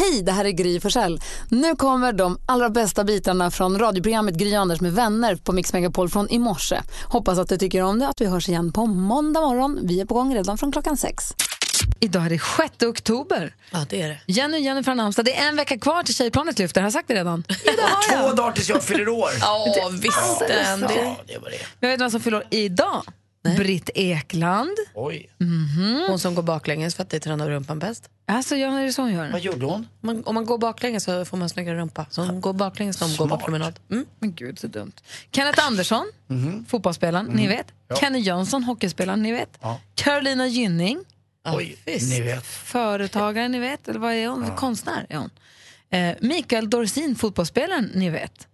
Hej, det här är Gry Forssell. Nu kommer de allra bästa bitarna från radioprogrammet Gry Anders med vänner på Mix Megapol från i morse. Hoppas att du tycker om det att vi hörs igen på måndag morgon. Vi är på gång redan från klockan sex. Idag är det 6 oktober. Ja, det är det. Jenny och Jenny från Halmstad. Det är en vecka kvar till Tjejplanet lyfter. Har jag sagt det redan? Ja, det har Två dagar tills jag fyller år. Ja, visst den. Det. Ja, det var det. Jag vet vem som fyller år idag. Britt Ekland. Oj. Hon som går baklänges för att det tränar rumpan bäst. Alltså, ja, är det så hon gör? Vad gjorde hon? Man, om man går baklänges så får man snyggare rumpa. Så hon går baklänges när hon går på promenad. Mm. Men gud, så dumt. Kenneth Andersson, fotbollsspelaren, ni vet. Kenny Jönsson, hockeyspelaren, ni vet. Ja. Carolina Gynning, Oj, ni vet. företagare, ni vet. Eller vad är hon? Konstnär är hon. Eh, Mikael Dorsin, fotbollsspelaren, ni vet.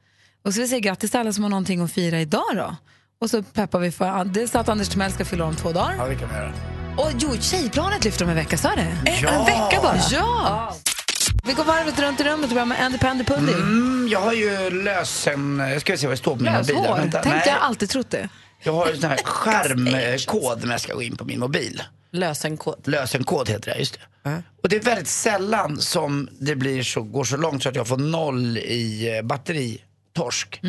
Och så vill jag säga grattis till alla som har någonting att fira idag då. Och så peppar vi för dels att Anders Timell ska fylla om två dagar. Ja, det kan vi göra. Och jo, Tjejplanet lyfter om en vecka, sa det? Ja. En vecka bara? Ja! Vi går varvet runt i rummet och börjar med Andy Pandy Pudding. Mm, jag har ju lösen... Jag ska se vad det står på min mobil. Löshår. Vänta, Tänkte nej. jag alltid trott det. Jag har en sån här skärmkod när jag ska gå in på min mobil. Lösenkod. Lösenkod heter det, just det. Och det är väldigt sällan som det blir så, går så långt så att jag får noll i eh, batteritorsk.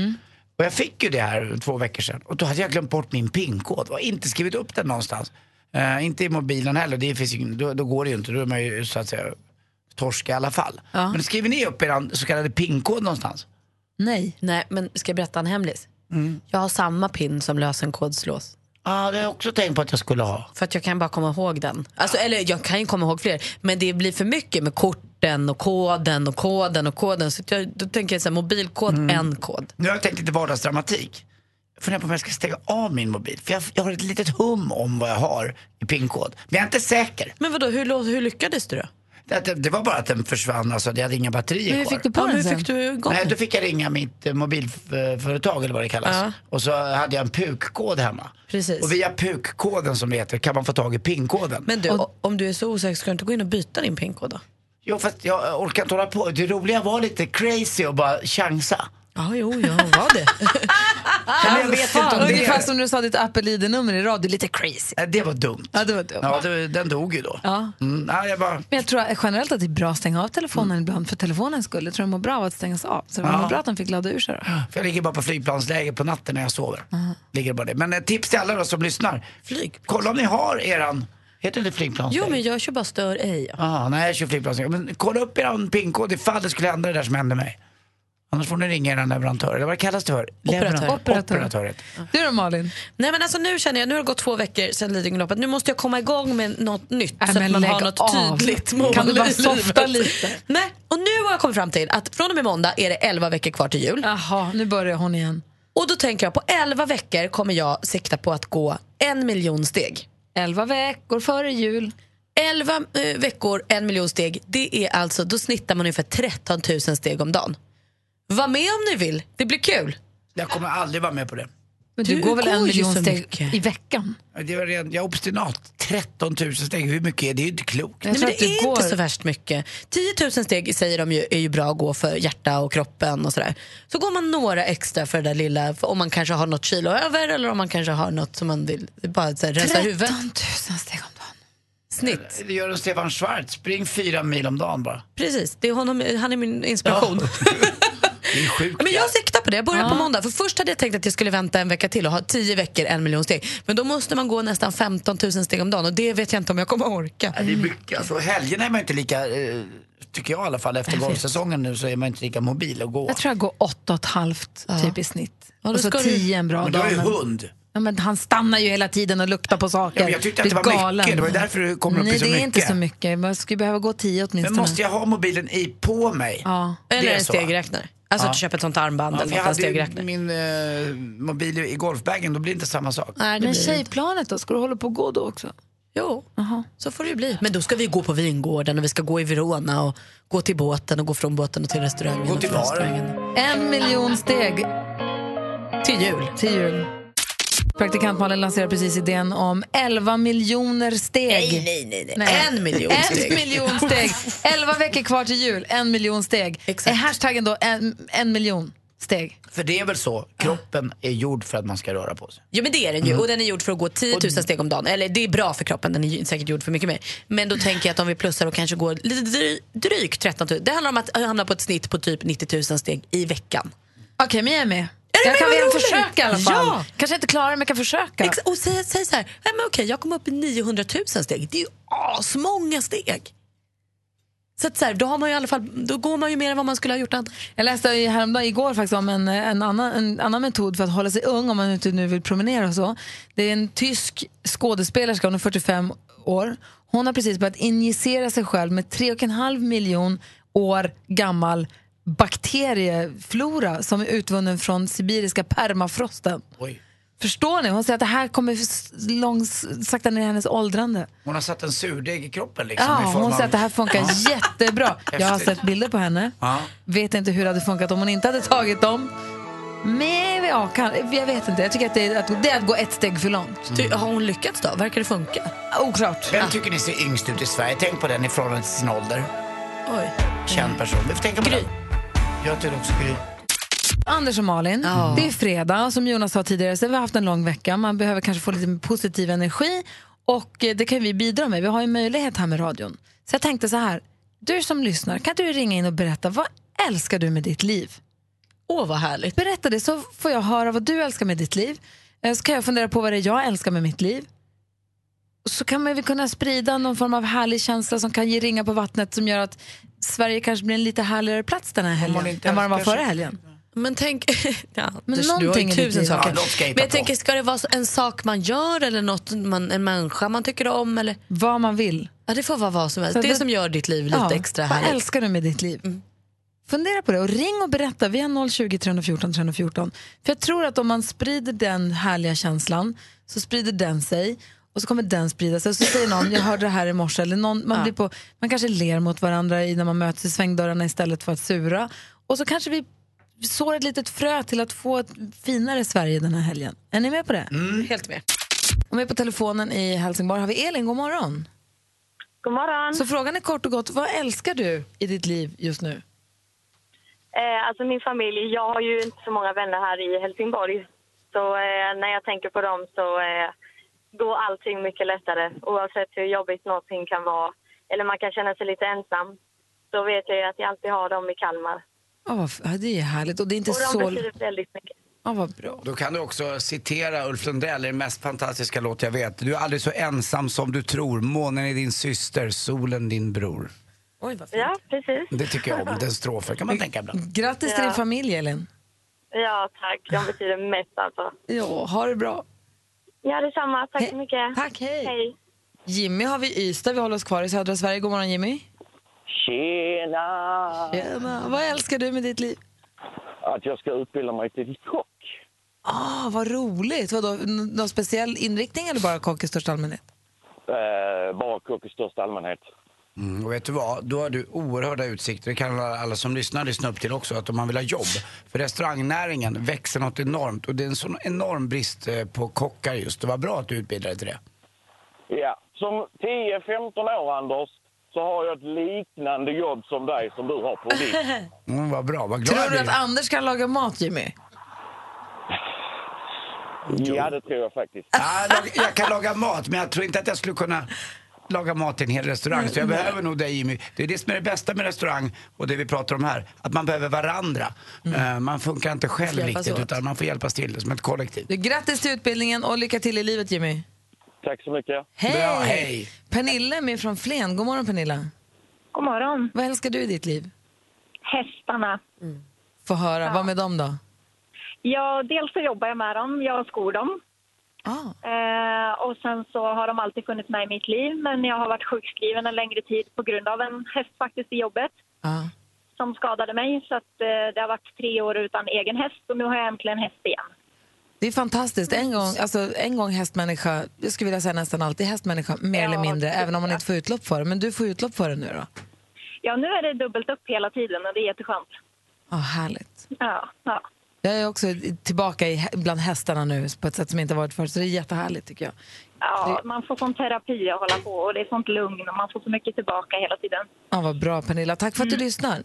Och jag fick ju det här två veckor sedan och då hade jag glömt bort min pinkod och inte skrivit upp den någonstans. Eh, inte i mobilen heller, det finns ju, då, då går det ju inte, då är man ju så att säga torsk i alla fall. Ja. Men skriver ni upp er så kallade pinkod någonstans? Nej. Nej, men ska jag berätta en hemlis? Jag har samma pin som lösenkodslås. Ja, det har jag också tänkt på att jag skulle ha. För att jag kan bara komma ihåg den. Alltså, eller jag kan ju komma ihåg fler. Men det blir för mycket med korten och koden och koden och koden. Så jag, då tänker jag så här, mobilkod, en kod. Nu har jag tänkt lite vardagsdramatik. Jag funderar på om jag ska stänga av min mobil. För jag, jag har ett litet hum om vad jag har i pinkod. Men jag är inte säker. Men vadå, hur, hur lyckades du då? Det, det, det var bara att den försvann, alltså jag hade inga batterier Men hur kvar. fick du på Ja, den sen? fick du igång Nej, då fick jag ringa mitt eh, mobilföretag eller vad det kallas. Ja. Och så hade jag en PUK-kod hemma. Precis. Och via PUK-koden som det heter kan man få tag i PIN-koden. Men du, o- om du är så osäker, ska du inte gå in och byta din pinkod då? Jo, fast jag orkar inte hålla på. Det roliga var lite crazy och bara chansa. Ja, jo, jag var det. Men jag vet inte om Ungefär det... som när du sa ditt Apple ID-nummer i radio, lite crazy. Det var dumt. Ja, det var dumt. Ja, det, den dog ju då. Ja. Mm, nej, jag bara... Men jag tror generellt att det är bra att stänga av telefonen ibland för telefonens skull. Jag tror den mår bra av att stängas av. Så det var Ja. bra att den fick ladda ur sig då. För jag ligger bara på flygplansläge på natten när jag sover. Ligger bara det. Men ett tips till alla då som lyssnar. Flyg. Kolla om ni har eran, heter det flygplansläge? Jo, men jag kör bara stör ej. Ah, nej, jag kör flygplansläge. Men kolla upp eran pinkod ifall det skulle hända det där som hände mig. Annars får ni ringa eran leverantör, eller vad det kallas det för? Operatör. Operatör. Du då Malin? Nej men alltså nu känner jag, nu har det gått två veckor sedan Lidingöloppet. Nu måste jag komma igång med något nytt Äh, så att man har något av. tydligt mål Kan du bara softa lite? Nej, och nu har jag kommit fram till att från och med måndag är det 11 veckor kvar till jul. Jaha, nu börjar hon igen. Och då tänker jag på 11 veckor kommer jag sikta på att gå en miljon steg. Elva veckor före jul. 11 eh, veckor, en miljon steg, det är alltså, då snittar man ungefär 13 000 steg om dagen. Var med om ni vill, det blir kul. Jag kommer aldrig vara med på det. Men du, Du går väl går en miljon steg mycket. i veckan? Det är redan, jag är obstinat. 13 000 steg, hur mycket är det? Det är ju inte klokt. Nej, men det du är går- inte så värst mycket. 10 000 steg säger de ju är ju bra att gå för hjärta och kroppen och sådär. Så går man några extra för det där lilla, om man kanske har något kilo över eller om man kanske har något som man vill bara så här, rensa 13 huvudet. 000 steg om dagen. Snitt. Det gör en Stefan Schwarz, spring fyra mil om dagen bara. Precis, det är honom, han är min inspiration. Det är sjukt. Men jag siktar på det, jag börjar på måndag. För först hade jag tänkt att jag skulle vänta en vecka till och ha 10 veckor, en miljon steg. Men då måste man gå nästan 15 000 steg om dagen och det vet jag inte om jag kommer orka. Ja, det är mycket. Alltså, helgerna är man inte lika, eh, tycker jag i alla fall, efter golfsäsongen nu så är man inte lika mobil att gå. Jag tror jag går åtta och ett halvt typ i snitt. Ja, och så ska du- tio en bra Men du har dag. ju men- hund. Ja, men han stannar ju hela tiden och luktar på saker. Ja, men jag tyckte att det var galen. mycket. Det var därför det kommer upp i Nej, så det är inte mycket. så mycket. Man skulle behöva gå tio Men åtminstone. måste jag ha mobilen i på mig? Ja. Eller Det är en så. stegräknare. Alltså att du köper ett sånt armband Ja, eller för jag något, en stegräknare. min eh, mobil i golfbagen, då blir det inte samma sak. Nej, det Men tjejplanet då? Ska du hålla på och gå då också? Jo, så får det ju bli. Men då ska vi gå på vingården och vi ska gå i Verona och gå till båten och gå från båten och till restaurangen. Gå till baren. restaurangen. En miljon steg Till jul. till jul. Praktikant Malin lanserar precis idén om 11 miljoner steg. Nej, nej, nej. nej. En miljon En steg. miljon steg. 11 veckor kvar till jul, en miljon steg. Exakt. Är hashtaggen då en, en miljon? steg. För det är väl så, kroppen är gjord för att man ska röra på sig. Jo men det är den ju och den är gjord för att gå 10 000 steg om dagen. Eller det är bra för kroppen, den är säkert gjord för mycket mer. Men då tänker jag att om vi plussar och kanske går lite dry, drygt 13 000. Det handlar om att hamna på ett snitt på typ 90 000 steg i veckan. Okej, men jag är med. Jag kan väl försöka i alla fall. Ja. Kanske inte klara det, men jag kan försöka. Ex- och säg, säg så här, nej men okej jag kom upp i 900 000 steg. Det är ju asmånga steg. Så, att så här, då, har man ju i alla fall, då går man ju mer än vad man skulle ha gjort annars. Jag läste häromdagen, igår faktiskt om en, en, annan, en annan metod för att hålla sig ung om man inte nu vill promenera och så. Det är en tysk skådespelerska, hon är 45 år. Hon har precis börjat injicera sig själv med 3,5 miljon år gammal bakterieflora som är utvunnen från sibiriska permafrosten. Oj. Förstår ni? Hon säger att det här kommer långs, sakta ner hennes åldrande. Hon har satt en surdeg i kroppen liksom. Ja, i form hon säger av- att det här funkar jättebra. Jag har sett bilder på henne. Ja. Vet inte hur det hade funkat om hon inte hade tagit dem. Men ja, kan, jag vet inte. Jag tycker att det, är, att det är att gå ett steg för långt. Ty, har hon lyckats då? Verkar det funka? Oklart. Vem tycker ni ser yngst ut i Sverige? Tänk på den i förhållande till sin ålder. Oj. Känd person. Vi får tänka på Gry. den. Jag tycker också Gry. Anders och Malin, det är fredag som Jonas sa tidigare så har vi haft en lång vecka. Man behöver kanske få lite positiv energi och eh, det kan vi bidra med. Vi har ju möjlighet här med radion. Så jag tänkte så här, du som lyssnar, kan du ringa in och berätta vad älskar du med ditt liv? Åh vad härligt. Berätta det så får jag höra vad du älskar med ditt liv. Eh, Så kan jag fundera på vad det är jag älskar med mitt liv. Så kan man väl kunna sprida någon form av härlig känsla som kan ge ringa på vattnet som gör att Sverige kanske blir en lite härligare plats den här helgen inte än vad den var förra helgen. Men tänk, ja, Men du, du har ju någonting tusen saker. Ja, Men jag på. tänker, ska det vara en sak man gör eller något man, en människa man tycker om? Eller? Vad man vill. Ja, det får vara vad som helst. Så Det, det- som gör ditt liv lite Ja, extra vad härligt. älskar du med ditt liv? Fundera på det och ring och berätta. Vi har 020 314 314. För jag tror att om man sprider den härliga känslan så sprider den sig och så kommer den sprida sig. Och så säger någon, jag hörde det här i morse. Eller någon, man, blir på, man kanske ler mot varandra i- när man möts i svängdörrarna istället för att sura. Och så kanske vi sår ett litet frö till att få ett finare Sverige den här helgen. Är ni med på det? Helt med. Och med på telefonen i Helsingborg har vi Elin. God morgon. God morgon. Så frågan är kort och gott, vad älskar du i ditt liv just nu? Eh, alltså min familj, jag har ju inte så många vänner här i Helsingborg. Så eh, när jag tänker på dem så eh, går allting mycket lättare. Oavsett hur jobbigt någonting kan vara. Eller man kan känna sig lite ensam. Så vet jag ju att jag alltid har dem i Kalmar. Ja, det är härligt. Och det är inte Och de så... betyder väldigt mycket. Ja, vad bra. Då kan du också citera Ulf Lundell i den mest fantastiska låt jag vet. Du är aldrig så ensam som du tror. Månen är din syster, solen din bror. Oj, vad fint. Ja, precis. Det tycker jag om. Den strofen kan man tänka ibland. Grattis till Ja. din familj, Elin. Ja, tack. De betyder mest alltså. Ja, ha det bra. Ja, detsamma. Tack He- så mycket. Tack, hej. Hej. Jimmy har vi i Ystad. Vi håller oss kvar i södra Sverige. God morgon, Jimmy. Tjena! Tjena. Vad älskar du med ditt liv? Att jag ska utbilda mig till kock. Ah, vad roligt. Vadå, n- någon speciell inriktning eller bara kock i största allmänhet? Eh, bara kock i största allmänhet. Mm, och vet du vad? Då har du oerhörda utsikter. Det kan alla, alla som lyssnar lyssna upp till också. Att om man vill ha jobb. För restaurangnäringen växer något enormt. Och det är en sån enorm brist eh, på kockar just. Det var bra att du utbildade dig till det. Ja, som 10-15 år Anders så har jag ett liknande jobb som dig som du har på ditt. Mm, vad bra, vad glad Tror du att Anders kan laga mat, Jimmy? Ja, det tror jag faktiskt. Ja, jag kan laga mat, men jag tror inte att jag skulle kunna laga mat till en hel restaurang. Så jag behöver nog dig Jimmy. Det är det som är det bästa med restaurang och det vi pratar om här. Att man behöver varandra. Eh, Man funkar inte själv riktigt åt. utan man får hjälpas till som ett kollektiv. Du, grattis till utbildningen och lycka till i livet, Jimmy. Tack så mycket. Hej! Bra, hej. Pernilla är med från Flen. God morgon, Pernilla. God morgon. Vad älskar du i ditt liv? Hästarna. Få höra. Vad med dem då? Ja, dels så jobbar jag med dem. Jag skor dem. Ah. Eh, och sen så har de alltid funnits med i mitt liv. Men jag har varit sjukskriven en längre tid på grund av en häst faktiskt i jobbet Ah. som skadade mig. Så att, eh, det har varit tre år utan egen häst och nu har jag äntligen häst igen. Det är fantastiskt. En gång, alltså, en gång hästmänniska, jag skulle vilja säga nästan alltid hästmänniska, mer Ja, eller mindre, även om man inte får utlopp för det. Men du får utlopp för det nu då? Ja, nu är det dubbelt upp hela tiden och det är jätteskönt. Ja, härligt. Ja, ja. Jag är också tillbaka i, bland hästarna nu på ett sätt som inte varit förut, så det är jättehärligt tycker jag. ja man får sån terapi att hålla på och det är sånt lugn och man får så mycket tillbaka hela tiden. Ja, vad bra Pernilla. Tack för att du lyssnar.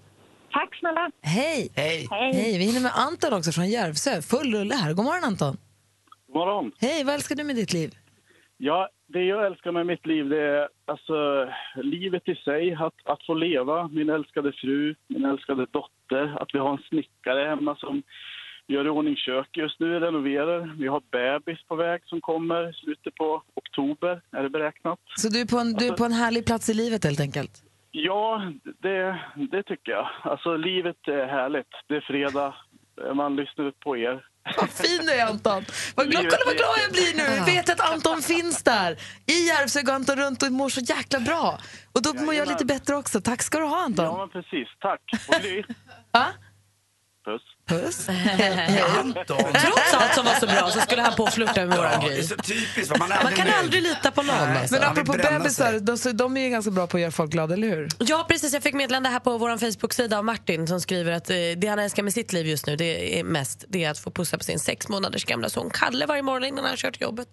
Tack snälla. Hej! Hej. Hej! Vi hinner med Anton också från Järvsö. Full rulle här. God morgon Anton. morgon. Hej, vad älskar du med ditt liv? Ja, det jag älskar med mitt liv det är alltså livet i sig, att, att få leva, min älskade fru, min älskade dotter, att vi har en snickare hemma som gör i ordning kök just nu, renoverar. Vi har bebis på väg som kommer i slutet på oktober, är det beräknat. Så du är, på en, du är på en härlig plats i livet helt enkelt? Ja, det, det tycker jag. Alltså livet är härligt. Det är fredag, man lyssnar på er. Vad fin du är Anton! Vad glad, kolla vad glad jag blir nu! Jag vet att Anton finns där. I Järvsö går Anton runt och mår så jäkla bra. Och då mår jag lite bättre också. Tack ska du ha Anton. Ja, precis. Tack. Och Gry, puss. Puss. Anton. Trots allt som var så bra så skulle han på och flirta med våran Gry. typiskt. va? Man, kan aldrig lita på någon. Nej. Alltså. Men apropå bebisar, de, så- de är ju ganska bra på att göra folk glada, eller hur? Ja, precis. Jag fick meddelande här på vår Facebook-sida av Martin som skriver att eh, det han älskar med sitt liv just nu det är mest det är att få pussa på sin sex månaders gamla son Kalle varje morgon innan han kör till jobbet.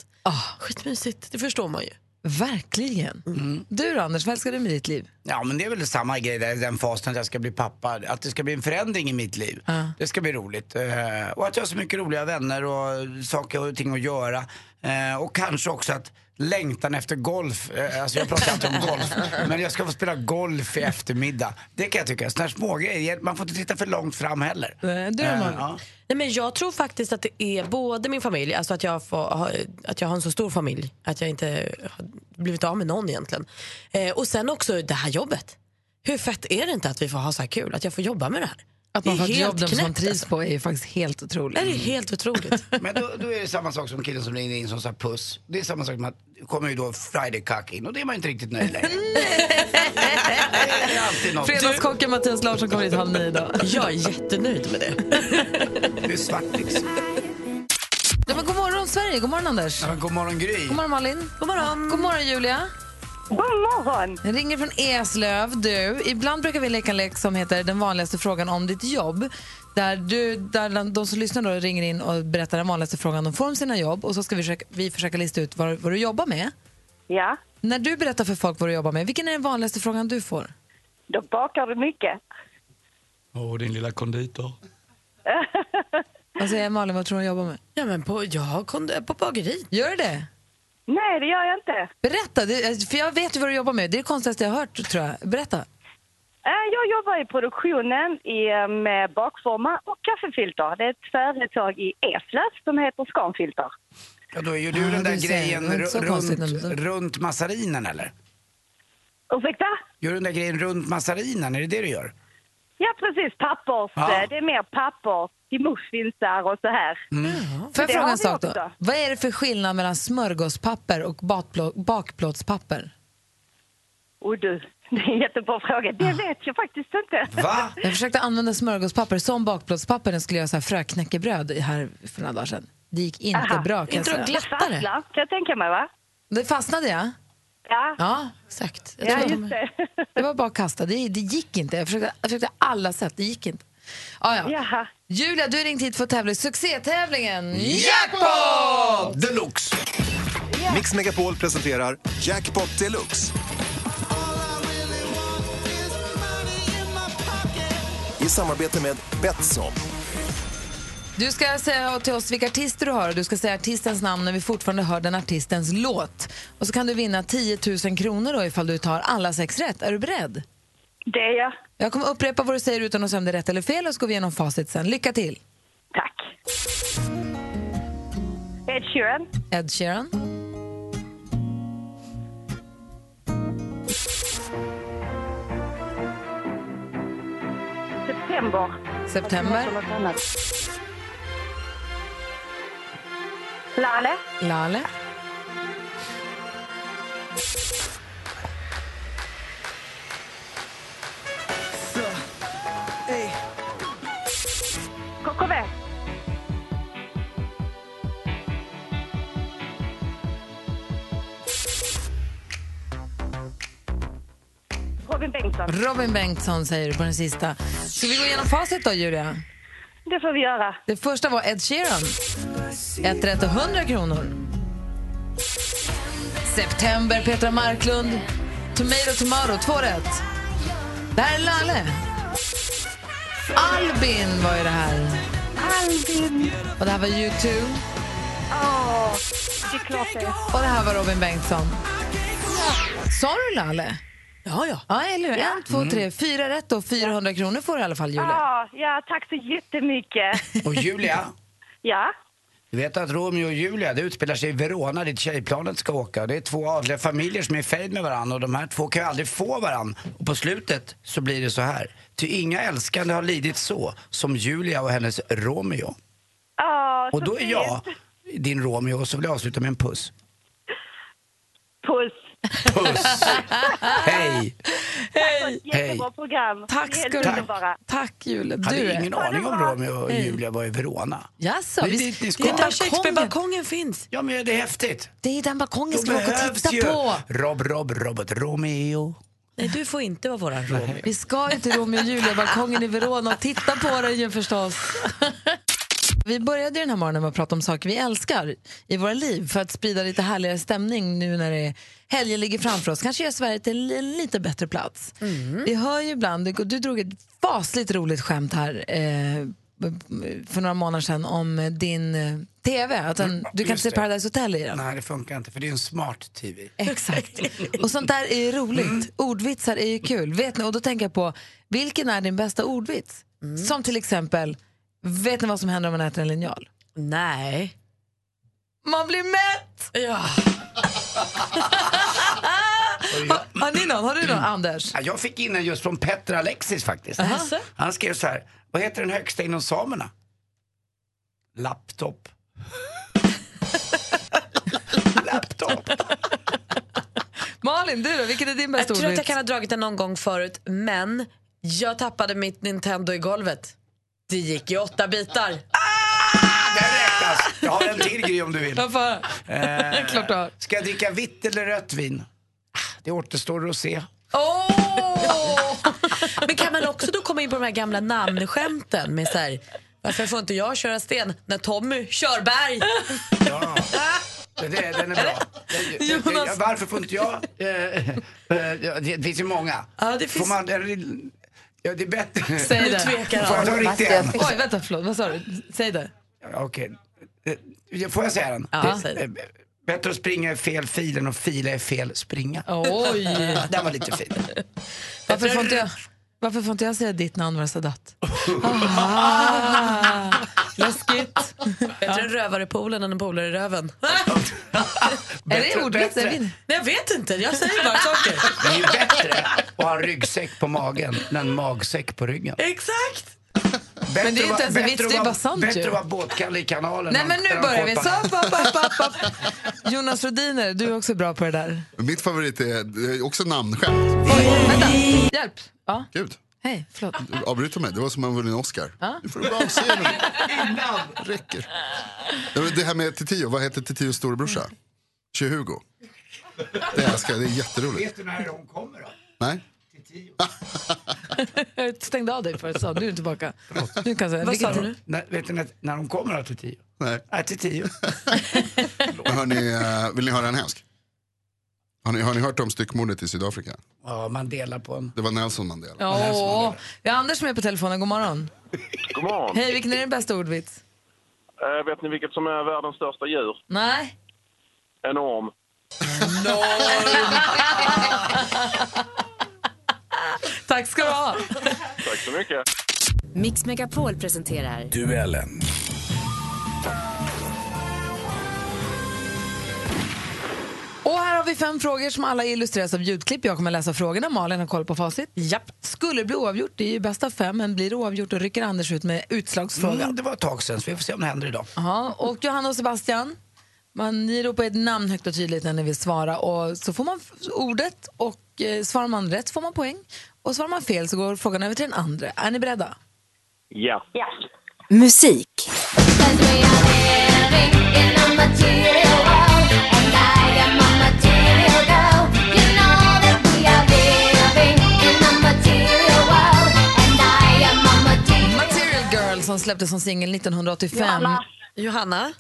Skitmysigt, det förstår man ju. Verkligen. Du då, Anders, vad älskar du med ditt liv? Ja, men det är väl samma grej där, den fasen att jag ska bli pappa. Att det ska bli en förändring i mitt liv. Det ska bli roligt. Eh, och att jag har så mycket roliga vänner och saker och ting att göra. Eh, och kanske också att längtan efter golf. Eh, alltså jag pratar alltid om golf. Men jag ska få spela golf i eftermiddag. Det kan jag tycka. Sådana här smågrejer. Man får inte titta för långt fram heller. Du då, Eh, Malin? ja. Nej, men jag tror faktiskt att det är både min familj, alltså att jag, får, att jag har en så stor familj, att jag inte har blivit av med någon egentligen. Eh, och sen också det här jobbet. Hur fett är det inte att vi får ha så här kul, att jag får jobba med det här? Att man får ett jobb som man knäppt, trivs alltså. på är ju faktiskt helt otroligt. Det är helt otroligt. Men då, då är det samma sak som killen som ringde in som sa puss. Det är samma sak som att det kommer ju då Friday cock in och det är man inte riktigt nöjd längre. Fredagskocken Mattias Larsson kommer hit halv nio idag. jag är jättenöjd med det. Du är svart liksom. Ja, men god morgon Sverige, god morgon Anders. Ja, god morgon Gry. God morgon Malin. God morgon. God morgon Julia. God morgon! Jag ringer från Eslöv. Du, ibland brukar vi leka en lek som heter Den vanligaste frågan om ditt jobb. Där, du, där de som lyssnar då ringer in och berättar den vanligaste frågan de får om sina jobb och så ska vi försöka, vi försöka lista ut vad, vad du jobbar med. Ja, När du berättar för folk vad du jobbar med, vilken är den vanligaste frågan du får? då bakar du mycket. Åh, din lilla konditor. Vad säger Malin, vad tror du hon jobbar med? Ja, men på, jag kom på bageri. Gör du det? Nej, det gör jag inte. Berätta, det, för jag vet ju vad du jobbar med. Det är det konstigaste jag har hört tror jag. Berätta. Eh, Jag jobbar i produktionen i, eh, med bakformar och kaffefilter. Det är ett företag i Eslöv som heter Scanfilter. Ja, då är ju du Ja, den där du grejen runt, runt massarinen eller? Ursäkta? Gör du den där grejen runt massarinen, är det det du gör? Ja, precis. Pappers. Ja. eh, Det är mer papper till muffinsar och så här. Får jag Det fråga en sak då? också. Vad är det för skillnad mellan smörgåspapper och bakplå- bakplåtspapper? Och du, det är en jättebra fråga. Ah. Det vet jag faktiskt inte. Va? Jag försökte använda smörgåspapper som bakplåtspapper när jag skulle göra så här fröknäckebröd här för några dagar sedan. Det gick inte Aha. bra kan jag Inte säga. glatt- Fastlar, kan jag tänka mig, va? Det fastnade jag. Ja, Ja, Exakt. Jag ja tror just de- det. det var bara att kasta. Det, det gick inte. Jag försökte, jag försökte alla sätt, det gick inte. Ah, ja. Jaha. Julia, du är ringt hit för att tävla i succétävlingen Jackpot! Deluxe! Mix Megapol presenterar Jackpot Deluxe. I samarbete med Betsson. Du ska säga till oss vilka artister du har och du ska säga artistens namn när vi fortfarande hör den artistens låt. Och så kan du vinna 10 000 kronor då ifall du tar alla sex rätt. Är du beredd? Det är jag. Jag kommer upprepa vad du säger utan att säga om det är rätt eller fel och så går vi igenom facit sen. Lycka till! Tack. Ed Sheeran. Ed Sheeran, September. September. Lale. Lale, KKV. Robin Bengtsson. Robin Bengtsson säger du på den sista. Ska vi gå igenom facit då, Julia? Det får vi göra. Det första var Ed Sheeran. Ett rätt och 100 kronor. September, Petra Marklund. Tomato, tomato, två rätt. Det här är Lalle. Albin var ju det här. Albin! Och det här var U2. Åh, det är klart det. Och det här var Robin Bengtsson. Sa du Lalle? Ja, ja. Ja, eller hur? En, två, tre, fyra rätt och 400 kronor får du i alla fall, Julia. Ja, ja, tack så jättemycket. Och Julia, Ja, du vet att Romeo och Julia, det utspelar sig i Verona dit tjejplanet ska åka. Det är två adliga familjer som är i fejd med varandra och de här två kan ju aldrig få varandra. Och på slutet så blir det så här. Ty inga älskande har lidit så som Julia och hennes Romeo. Åh, Och då är jag din Romeo och så vill jag avsluta med en puss. Puss. Puss! Hej! Hej. Hej. Jättebra program. Tack ska du ha. Tack Julia. Jag hade Du, ingen aning om Romeo och Julia var i Verona. Jaså, Det ska. det Det är är där balkongen. Shakespeare-balkongen finns. Ja men det är häftigt. Det är den balkongen ska vi åka och behövs titta ju på. Rob, Rob, Robert Romeo. Nej, du får inte vara våran Romeo. Vi ska till Romeo och Julia-balkongen i Verona och titta på den ju förstås. Vi började den här morgonen med att prata om saker vi älskar i våra liv för att sprida lite härligare stämning nu när det är helgen ligger framför oss. Kanske göra Sverige till en lite bättre plats. Vi hör ju ibland, du, du drog ett fasligt roligt skämt här eh, för några månader sedan om din eh, TV. Att den, du kan just se. Paradise Hotel i den. Nej det funkar inte för det är en smart TV. Exakt. Och sånt där är ju roligt. Ordvitsar är ju kul. Vet ni, och då tänker jag på, vilken är din bästa ordvits? Som till exempel, vet ni vad som händer om man äter en linjal? Nej. Man blir mätt! Ja. Har, har ni någon? Har du någon, Anders? Ja, Jag fick in den just från Petter Alexis faktiskt. Jaså? Han skrev så här, vad heter den högsta inom samerna? Laptop. Laptop. Malin, du då? Vilken är din Jag bästa tror att jag kan ha dragit den någon gång förut, men jag tappade mitt Nintendo i golvet. Det gick i åtta bitar. Den räknas. Jag har en till grej om du vill. Eh, Klart du har. Ska jag dricka vitt eller rött vin? Ah, Det återstår att se. Åh! Men kan man också då komma in på de här gamla namnskämten med så här, varför får inte jag köra sten när Tommy kör berg? Ja. Det, det, den är bra. Jonas. varför får inte jag? Eh, eh, det finns ju många. Ja, det finns- Får man, är ja, det är bättre. Säg det. tvekar Får jag ta han. en? Oj, vänta, förlåt. Vad sa du? Säg det. Ja, Okej. Eh, Får jag säga den? Ja, säg det. eh, Bättre att springa i fel fil än att fila i fel springa. Oj! Den var lite fin. Varför får inte jag, varför får inte jag säga ditt namn Sadat? Ah, läskigt. Bättre en rövare i poolen än en polare i röven. Är det ordvits? Är det- Nej, jag vet inte, jag säger bara saker. Det är ju bättre att ha en ryggsäck på magen än en magsäck på ryggen. Exakt. Bättre Men det är ju inte ens en vits, det är bara sant Bättre att vara båtkalle i kanalen. Nej men nu börjar vi. Så, upp, upp, upp. Jonas Rodiner, du är också bra på det där. Mitt favorit är, det är också namnskämt. Oj, vänta, hjälp. Ja, Gud, hej, förlåt. avbryter mig. Det var som om man vunnit en Oscar. Ja. Nu får du bara se den. Räcker. Det här med Titiyo, vad heter Titios storebrorsa? Tjo-Hugo. Det älskar jag, det är jätteroligt. Vet du när hon kommer då? Nej? Jag stängde av dig förut, så nu är du tillbaka. Nu kan jag säga, Vad sa du nu? När, vet du när, när hon kommer då till tio? Nej. Nej, till tio. Hörni, eh, vill ni höra en hemsk? Har ni, har ni hört om styckmordet i Sydafrika? Ja, man delar på en... Det var Nelson Mandela. Ja, vi har Anders med på telefonen. God morgon. God morgon. Hej, vilken är din bästa ordvits? Eh, vet ni vilket som är världens största djur? Nej. Enorm. Tack ska du ha. Tack så mycket. Mix Megapol presenterar Duellen. Vi fem frågor som alla illustreras av ljudklipp. Jag kommer läsa frågorna. Malin har koll på facit. Japp. Skulle det bli oavgjort, det är ju bäst av fem, men blir det oavgjort då rycker Anders ut med utslagsfrågan. Mm, det var ett tag sedan, så vi får se om det händer idag. Aha, och Johanna och Sebastian, man, ni ropar ett namn högt och tydligt när ni vill svara och så får man ordet och eh, svarar man rätt får man poäng och svarar man fel så går frågan över till den andra. Är ni beredda? Ja. musik. Material som släpptes som singel 1985. Johanna. Johanna?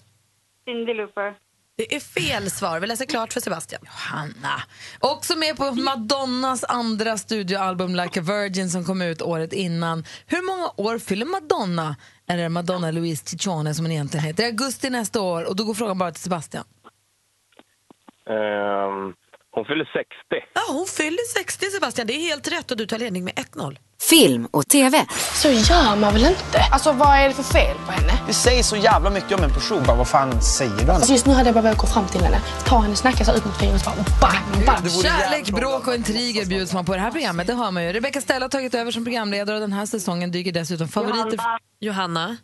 Cyndi Lauper. Det är fel svar. Vi läser klart för Sebastian. Hanna. Också med på Madonnas andra studioalbum Like a Virgin som kom ut året innan. Hur många år fyller Madonna, eller Madonna Louise Ciccione som hon egentligen heter, i augusti nästa år? Och då går frågan bara till Sebastian. Ehm, hon fyller 60. Ja, hon fyller 60 Sebastian. Det är helt rätt och du tar ledning med 1-0. Film och TV. Så gör man väl inte? Alltså vad är det för fel på henne? Det säger så jävla mycket om en person. Bara, vad fan säger du? Alltså just nu hade jag bara velat gå fram till henne, ta henne, snacka så ut mot fingret och bara bang, bang. Kärlek, bråk och intriger bjuds man på det här programmet. Det hör man ju. Rebecca Stella har tagit över som programledare och den här säsongen dyker dessutom favoriter... Johanna.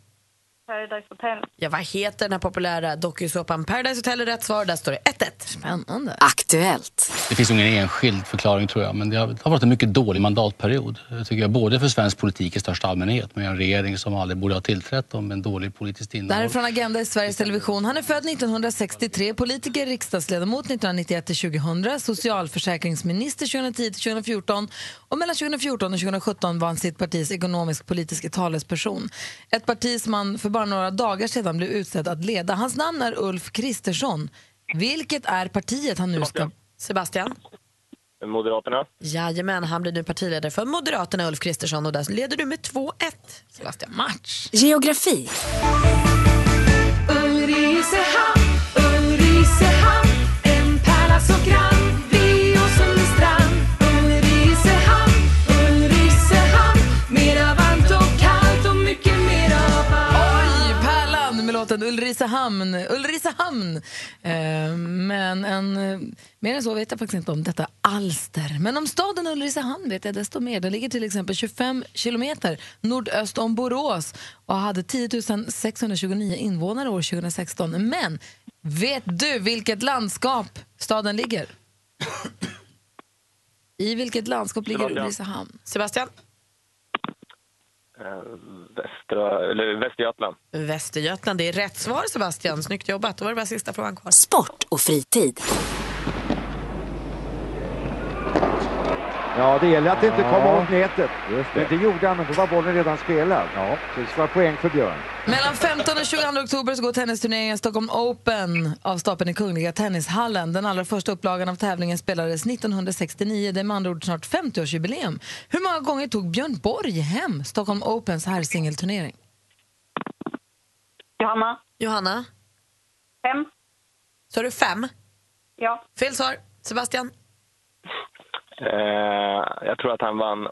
Paradise Hotel. Ja, vad heter den här populära dokusåpan Paradise Hotel är rätt svar. Där står det 1-1. Spännande. Aktuellt. Det finns ingen enskild förklaring tror jag, men det har, det har varit en mycket dålig mandatperiod. Jag tycker jag, både för svensk politik i största allmänhet med en regering som aldrig borde ha tillträtt och med en dålig politiskt Det här innehåll. är från Agenda i Sveriges Television. Han är född 1963, politiker, riksdagsledamot 1991 till 2000, socialförsäkringsminister 2010 till 2014 och mellan 2014 och 2017 var han sitt partis ekonomisk-politiska talesperson. Ett parti som han för bara några dagar sedan blev utsedd att leda. Hans namn är Ulf Kristersson. Vilket är partiet han nu ska... Sebastian? Moderaterna. Jajamän, han blir nu partiledare för Moderaterna, Ulf Kristersson. Och där leder du med 2-1. Sebastian. Match. Geografi. Ulricehamn, Låten Ulricehamn. Ulricehamn. Eh, men en, eh, mer än så vet jag faktiskt inte om detta alster. Men om staden Ulricehamn vet jag desto mer. Den ligger till exempel 25 kilometer nordöst om Borås och hade 10 629 invånare år 2016. Men vet du vilket landskap staden ligger? I vilket landskap ligger Sebastian. Ulricehamn? Sebastian? Västra, eller Västergötland. Västergötland. Det är rätt svar, Sebastian. Snyggt jobbat. Då var det bara sista frågan kvar. Sport och fritid. Ja, det gäller att inte komma åt nätet. Men det gjorde han, men då var bollen redan spelad. Ja, så det ska vara poäng för Björn. Mellan 15 och 22 oktober så går tennisturneringen Stockholm Open av stapeln i Kungliga Tennishallen. Den allra första upplagan av tävlingen spelades 1969. Det är med andra ord snart 50-årsjubileum. Hur många gånger tog Björn Borg hem Stockholm Opens herrsingelturnering? Johanna. Johanna? Fem. Så har du fem? Ja. Fel svar. Sebastian? Eh, jag tror att han vann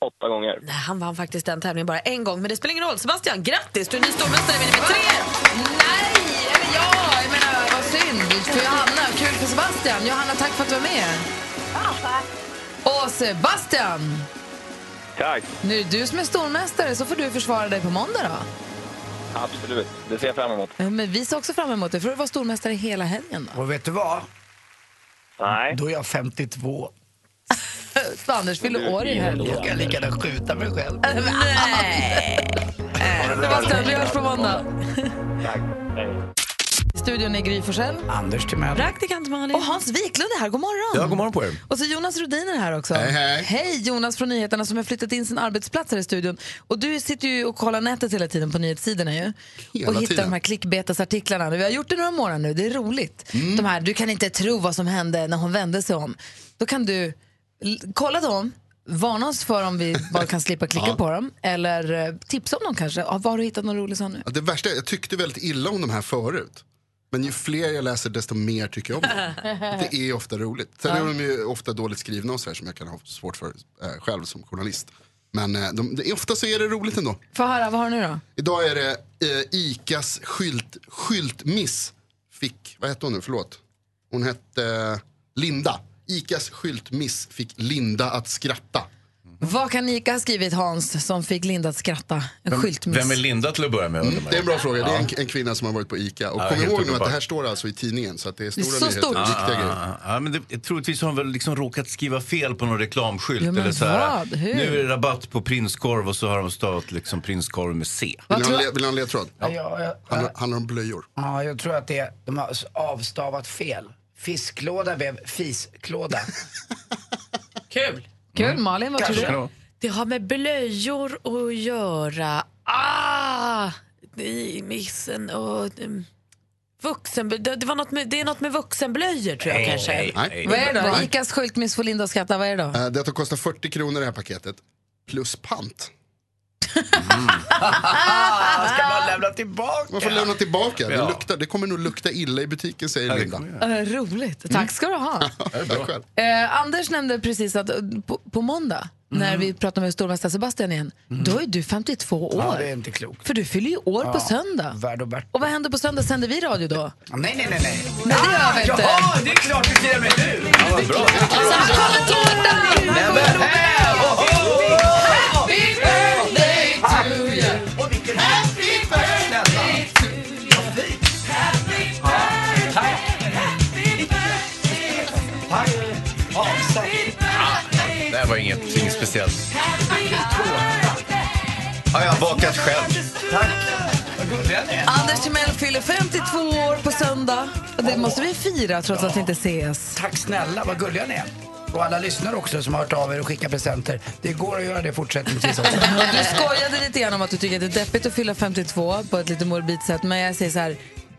åtta gånger. Nej, han vann faktiskt den tävlingen bara en gång, men det spelar ingen roll. Sebastian, grattis! Du är ny stormästare med tre! Nej, eller ja, jag menar vad synd för Johanna. Kul för Sebastian. Johanna, tack för att du var med. Och Sebastian, Tack! nu är det du som är stormästare så får du försvara dig på måndag då. Absolut, det ser jag fram emot. Eh, Men vi ser också fram emot det, för du var stormästare hela helgen. Då. Och vet du vad? Nej. Då är jag 52. Så Anders fyller år i helgen. Jag kan lika gärna skjuta mig själv. Nej! Sebastian, vi hörs på måndag. Tack. Hej. I studion är Gry Forssell. Anders Timell. Praktikant Malin. Och Hans Wiklund är här. God morgon. Ja, god morgon på er. Och så Jonas Rhodin är här också. Hej, hej. Hej Jonas från Nyheterna som har flyttat in sin arbetsplats här i studion. Och du sitter ju och kollar nätet hela tiden på nyhetssidorna ju. Hela och hittar tiden. de här klickbetesartiklarna. Vi har gjort det några månader nu, det är roligt. Mm. De här, du kan inte tro vad som hände när hon vände sig om. Då kan du kolla dem, varna oss för om vi bara kan slippa klicka Ja. på dem. Eller eh, tipsa om dem kanske. Ja, Var har du hittat någon rolig sån nu? Ja, det värsta är, jag tyckte väldigt illa om de här förut. Men ju fler jag läser desto mer tycker jag om dem. Det är ofta roligt. Sen är de ju ofta dåligt skrivna och så här som jag kan ha svårt för eh, själv som journalist. Men eh, de, ofta så är det roligt ändå. Få höra, vad har du nu då? Idag är det eh, Icas skylt, skyltmiss fick, vad hette hon nu, förlåt. Hon hette eh, Linda. Icas skyltmiss fick Linda att skratta. Vad kan Ica ha skrivit Hans som fick Linda att skratta? En skyltmiss. Vem är Linda till att börja med? Mm, Det är en bra fråga. Det är Ja. en, en kvinna som har varit på Ica. Och Ja, kom ihåg nu att det här står alltså i tidningen. Så att det är Det är stora så nyheter, stort. viktiga grejer. Ah, ah, ah, men det, troligtvis har hon väl liksom råkat skriva fel på någon reklamskylt. Ja, eller så här? Nu är det rabatt på prinskorv och så har de stavat liksom prinskorv med C. Vill ni ha en le- vill ni ha en ledtråd? Ja, jag, Handlar, handlar om blöjor. ja, jag tror att det är, de har avstavat fel. Fisklåda blev fisklåda. Kul! Kul, Malin, vad tror du? Det har med blöjor att göra. Ah! I missen och... Um, Vuxen, det, var något med, det är något med vuxenblöjor tror jag Nej, kanske. nej, nej. Vad är det då? Icas skyltmiss får Linda att skratta. Vad är det då? Eh, Det att det kostar 40 kronor det här paketet. Plus pant. Ah, ska man lämna tillbaka? Man får lämna tillbaka. Det, Ja. luktar, det kommer nog lukta illa i butiken säger Linda. Uh, roligt. Tack ska du ha. Eh, Anders nämnde precis att eh, på, på måndag, när vi pratar med stormästare Sebastian igen, då är du 52 år. Ja, det är inte klokt. För du fyller ju år på Ja, söndag. Värd och. Och vad händer på söndag? Sänder vi radio då? Nej, nej, nej. nej. Nej, det gör vi inte. Jaha, det är klart du firar med nu! Ja, vad bra. Happy birthday speciellt. Har jag bakat själv. Tack. Anders Timell fyller 52 år på söndag. Och det måste vi fira trots att vi inte ses. Tack snälla, vad gulliga ni är. Och alla lyssnare också som har hört av er och skickat presenter. Det går att göra det fortsättningsvis också. Du skojade lite grann om att du tycker att det är deppigt att fylla 52 på ett lite morbid sätt. Men jag säger så här,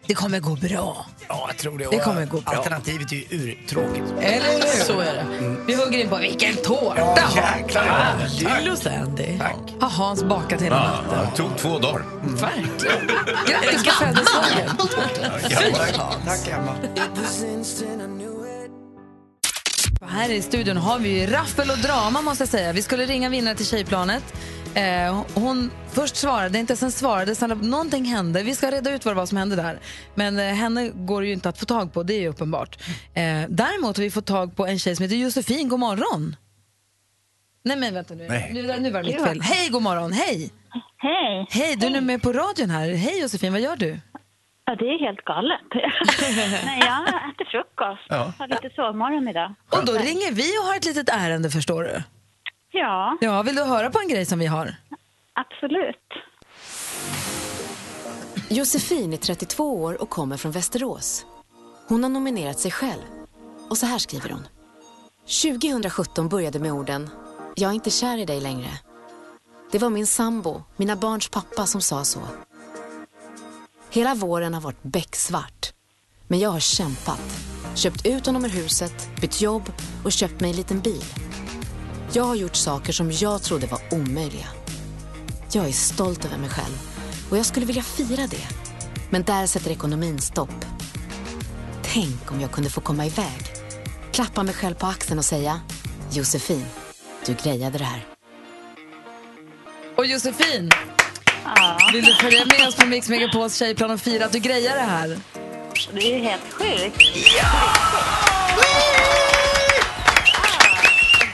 det kommer gå bra. Ja, jag tror det. Det kommer gå bra. Alternativet är ju urtråkigt. Eller hur? Så är det. Vi hugger in på vilken tårta! Ja, jäklar. Lillo Sandy. Har Hans bakat hela Ja, natten? det tog två dagar. Verkligen. Grattis på födelsedagen! Tack Emma. Här i studion har vi ju raffel och drama måste jag säga. Vi skulle ringa vinnare till Tjejplanet. Eh, hon först svarade inte, sen svarade, sen någonting hände. Vi ska reda ut vad det var som hände där. Men eh, henne går det ju inte att få tag på, det är ju uppenbart. Eh, däremot har vi fått tag på en tjej som heter Josefin, god morgon. Nej men vänta nu, Nej. nu, nu var det mitt fel. Hej, god morgon, hej! Hej! Hej, du är nu med på radion här. Hej Josefin, vad gör du? Ja, det är helt galet. Nej, jag äter frukost. Ja. Har lite sovmorgon idag. Och då ringer vi och har ett litet ärende förstår du. Ja, Ja, vill du höra på en grej som vi har? absolut. Josefin är 32 år och kommer från Västerås. Hon har nominerat sig själv. Och så här skriver hon. 2017 började med orden Jag är inte kär i dig längre. Det var min sambo, mina barns pappa, som sa så. Hela våren har varit becksvart. Men jag har kämpat. Köpt ut honom ur huset, bytt jobb och köpt mig en liten bil. Jag har gjort saker som jag trodde var omöjliga. Jag är stolt över mig själv och jag skulle vilja fira det. Men där sätter ekonomin stopp. Tänk om jag kunde få komma iväg. Klappa mig själv på axeln och säga Josefin, du grejade det här. Och Josefin, vill du följa med oss på Mix Megapols tjejplan och fira att du grejar det här? Det är helt sjukt. Ja!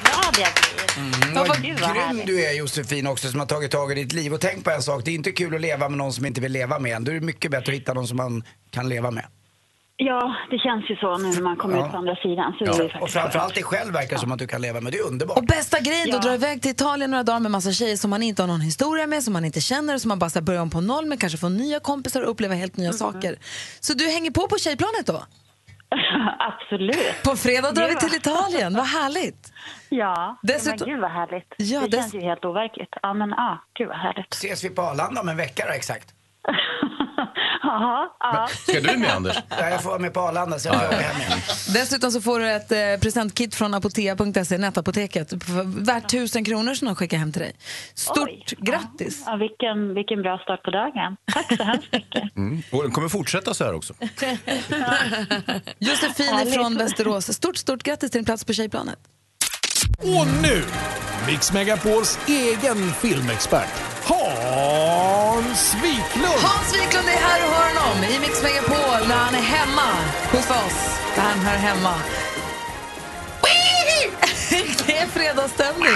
Vad glad jag blir. Mm, vad grym härligt. du är Josefin också som har tagit tag i ditt liv. Och tänk på en sak, det är inte kul att leva med någon som inte vill leva med en. Då är det mycket bättre att hitta någon som man kan leva med. Ja, det känns ju så nu när man kommer Ja. ut på andra sidan. Så det är ju Och framförallt dig själv verkar som att du kan leva med. Det är underbart. Och bästa grejen då, dra iväg till Italien några dagar med massa tjejer som man inte har någon historia med, som man inte känner, som man bara ska börja om på noll med, kanske få nya kompisar och uppleva helt nya saker. Så du hänger på på tjejplanet då? Absolut. På fredag drar vi till Italien, vad härligt! Ja, Dessutom- men gud vad härligt. Ja, det dess- känns ju helt overkligt. Ja, men ja, gud vad härligt. Ses vi på Arlanda om en vecka då exakt? Ska du med Anders? Ja, jag får vara med på Arlanda så jag får hem igen. Dessutom så får du ett eh, presentkit från apotea.se, nätapoteket, värt tusen kronor som de skickar hem till dig. Stort grattis! Ja, vilken, vilken bra start på dagen. Tack så hemskt mycket. Mm. Och den kommer fortsätta så här också. Josefin från Västerås, stort, stort grattis till din plats på tjejplanet. Och nu, Mix Megapols egen filmexpert, Hans Wiklund. Hans Wiklund är här och hör honom i Mix Megapol när han är hemma hos oss, där han hör hemma. Det är fredagsstämning.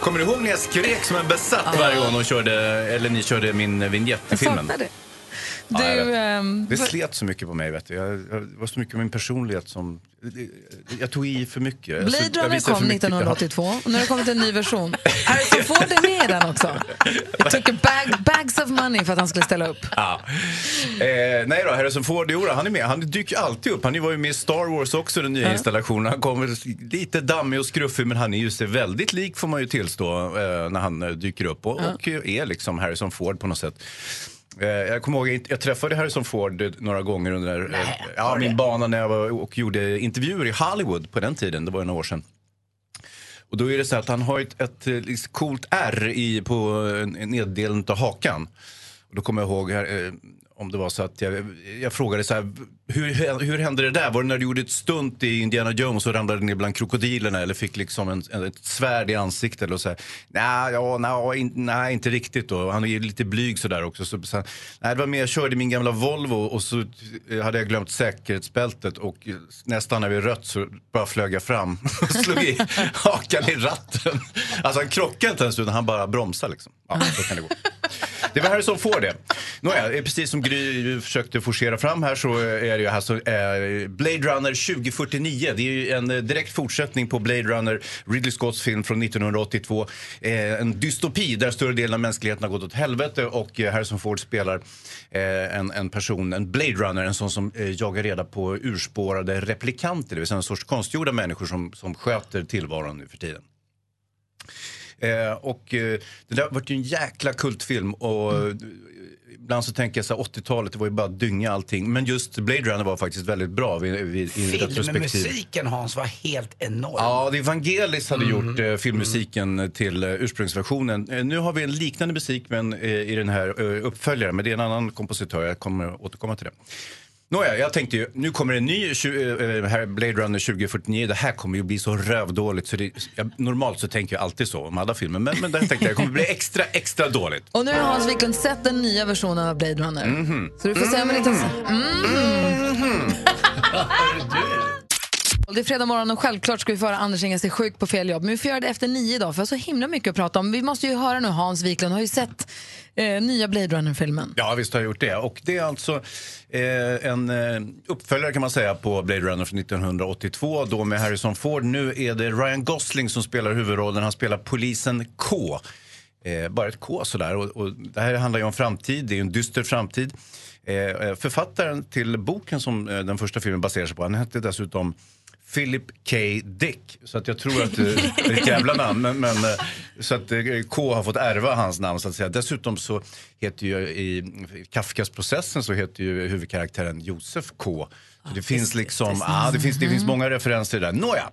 Kommer du ihåg när jag skrek som en besatt varje gång de körde, eller ni körde min vignett i Jag filmen? saknar det. Ja, Du, vet. ehm, Det slet så mycket på mig. Vet du. Jag, det var så mycket av min personlighet som... Jag tog i för mycket. Blade jag Runner kom mycket. 1982 och nu har det kommit en ny version. Harrison Ford är med i den också. It took a bag, bags of money för att han skulle ställa upp. Ja. Eh, nej då, Harrison Ford, jo, han är med. Han dyker alltid upp. Han var ju med i Star Wars också, den nya Ja. installationen. Han kommer lite dammig och skruffig, men han är ju sig väldigt lik får man ju tillstå eh, när han eh, dyker upp och, Ja. och är liksom Harrison Ford på något sätt. Eh, Jag kommer ihåg, jag- träffade Harrison Ford eh, några gånger under eh, ja, min bana när jag var och gjorde intervjuer i Hollywood på den tiden, det var ju några år sedan. Och då är det så att han har ett, ett eh, liksom coolt R i, på neddelen av hakan. Och då kommer jag ihåg här, om det var så att jag, jag frågade så här, hur, hur hände det där? Var det när du gjorde ett stunt i Indiana Jones och ramlade ner bland krokodilerna eller fick liksom en, en, ett svärd i ansiktet? Eller så här, nej, ja, nej, in, nej, inte riktigt då. Han är lite blyg sådär också. Så, så, nej, det var mer, jag körde min gamla Volvo och så hade jag glömt säkerhetsbältet och eh, nästan när vi rött så bara flög jag fram och slog i hakan i ratten. Alltså han krockade inte ens utan han bara bromsade liksom. Ja, så kan det gå. Det var Harrison Ford det. Nåja, precis som Gry försökte forcera fram här så är det ju alltså eh, Blade Runner 2049. Det är ju en eh, direkt fortsättning på Blade Runner, Ridley Scotts film från 1982. Eh, en dystopi där större delen av mänskligheten har gått åt helvete och eh, Harrison Ford spelar eh, en, en person, en Blade Runner, en sån som eh, jagar reda på urspårade replikanter, det vill säga en sorts konstgjorda människor som, som sköter tillvaron nu för tiden. Eh, och eh, det där varit ju en jäkla kultfilm och mm ibland så tänker jag så här 80-talet, det var ju bara dynga allting. Men just Blade Runner var faktiskt väldigt bra vid, vid. Filmmusiken Hans var helt enorm. Ja, det Vangelis hade Mm. gjort eh, filmmusiken till eh, ursprungsversionen. Eh, nu har vi en liknande musik men, eh, i den här eh, uppföljaren, men det är en annan kompositör. Jag kommer återkomma till det. Nåja, jag tänkte ju, nu kommer en ny eh, här Blade Runner 2049. Det här kommer ju bli så rövdåligt. Så det, jag, normalt så tänker jag alltid så om alla filmer. Men, men där tänkte jag, det kommer bli extra, extra dåligt. Och nu har Hans Wiklund sett den nya versionen av Blade Runner. Mhm. Så du får säga med lite... Mm. Det är fredag morgon och självklart ska vi föra Anders Inga till sjuk på fel jobb. Men vi får göra det efter nio idag för jag har så himla mycket att prata om. Vi måste ju höra nu, Hans Wiklund har ju sett eh, nya Blade Runner-filmen. Ja, visst har jag gjort det. Och det är alltså eh, en eh, uppföljare kan man säga på Blade Runner från 1982, då med Harrison Ford. Nu är det Ryan Gosling som spelar huvudrollen. Han spelar polisen K. Eh, bara ett K sådär. Och, och det här handlar ju om framtid, det är en dyster framtid. Eh, eh, författaren till boken som eh, den första filmen baserar sig på, han hette dessutom Philip K. Dick. Så att jag tror att eh, det är ett jävla namn. Men, men, eh, så att eh, K har fått ärva hans namn så att säga. Dessutom så heter ju i Kafkas processen så heter ju huvudkaraktären Josef K. Det finns liksom, ja, det finns, det finns många referenser där. Nåja,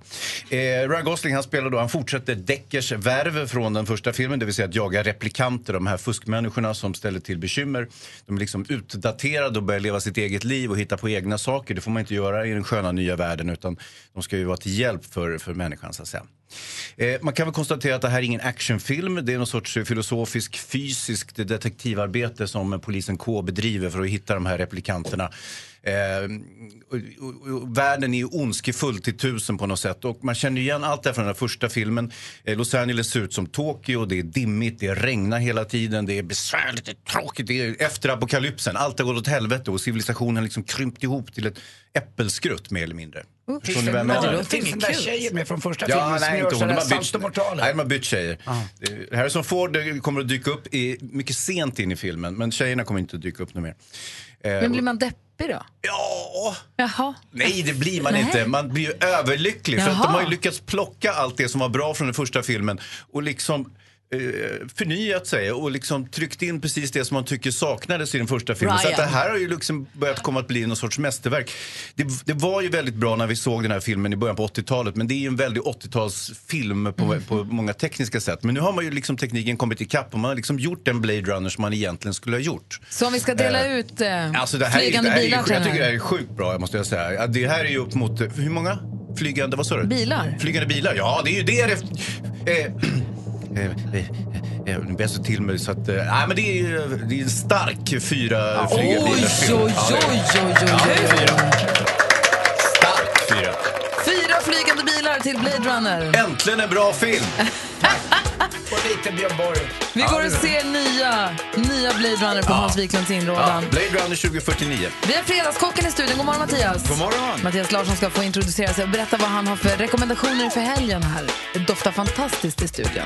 eh, Ryan Gosling han spelar då, han fortsätter Deckers värv från den första filmen, det vill säga att jaga replikanter, de här fuskmänniskorna som ställer till bekymmer. De är liksom utdaterade och börjar leva sitt eget liv och hitta på egna saker. Det får man inte göra i den sköna nya världen utan de ska ju vara till hjälp för, för människan så att säga. Eh, man kan väl konstatera att det här är ingen actionfilm. Det är någon sorts eh, filosofisk, fysiskt detektivarbete som eh, polisen K bedriver för att hitta de här replikanterna. Eh, och, och, och, världen är ju ondskefull till tusen på något sätt. Och man känner igen allt det här från den här första filmen. Eh, Los Angeles ser ut som Tokyo, det är dimmigt, det regnar hela tiden, det är besvärligt, det är tråkigt. Det är efter apokalypsen, allt har gått åt helvete och civilisationen har liksom krympt ihop till ett äppelskrutt mer eller mindre. Förstår ni vad jag menar? Finns den där tjejen med från första Ja, filmen som nej, gör inte sådär saltomortaler? nej, de har bytt tjejer. Det- Harrison Ford eh, kommer att dyka upp i, mycket sent in i filmen, men tjejerna kommer inte att dyka upp något mer. Eh, Men blir man deppig då? Ja. Jaha. Nej, det blir man Nej. inte. Man blir ju överlycklig. För att de har ju lyckats plocka allt det som var bra från den första filmen och liksom förnyat sig och liksom tryckt in precis det som man tycker saknades i den första filmen. Så att det Ryan. här har ju liksom börjat komma att bli någon sorts mästerverk. Det, det var ju väldigt bra när vi såg den här filmen i början på 80-talet men det är ju en väldigt 80-talsfilm på, Mm. på många tekniska sätt. Men nu har man ju liksom tekniken kommit ikapp och man har liksom gjort den Blade Runner som man egentligen skulle ha gjort. Så om vi ska dela Eh, ut eh, Alltså det här, är, flygande det här är, bilar jag till den tycker det här är sjukt bra, måste jag säga. Det här är ju upp mot, eh, hur många? Flygande, vad sa du? Bilar. Flygande bilar, ja det är ju det. det eh, eh, eh, eh, Nu bäst till mig så att... Nej men det är det är en stark fyra flygande oj, bilar. oj, oj, oj, oj, Ja. Stark fyra. Fyra flygande bilar till Blade Runner. Äntligen en bra film! Och lite Björn Borg. Vi går och ser nya, nya Blade Runner på Ja. Hans Wiklunds Ja, inrådan. Blade Runner 2049. Vi har Fredagskocken i studion. God morgon Mattias. God morgon. Mattias Larsson ska få introducera sig och berätta vad han har för rekommendationer för helgen här. Det doftar fantastiskt i studion.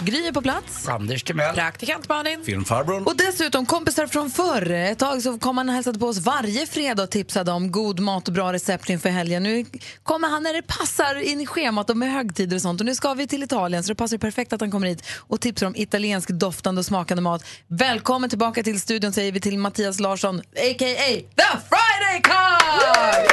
Gry är på plats. Anders Timell. Praktikant Malin. Filmfarbrorn. Och dessutom kompisar från förr. Ett tag så kom han och hälsade på oss varje fredag och tipsade om god mat och bra recept inför helgen. Nu kommer han när det passar in i schemat och med högtider och sånt. Och nu ska vi till Italien så det passar perfekt att han kommer hit och tipsar om italiensk doftande och smakande mat. Välkommen tillbaka till studion säger vi till Mattias Larsson, a.k.a. The Friday Card!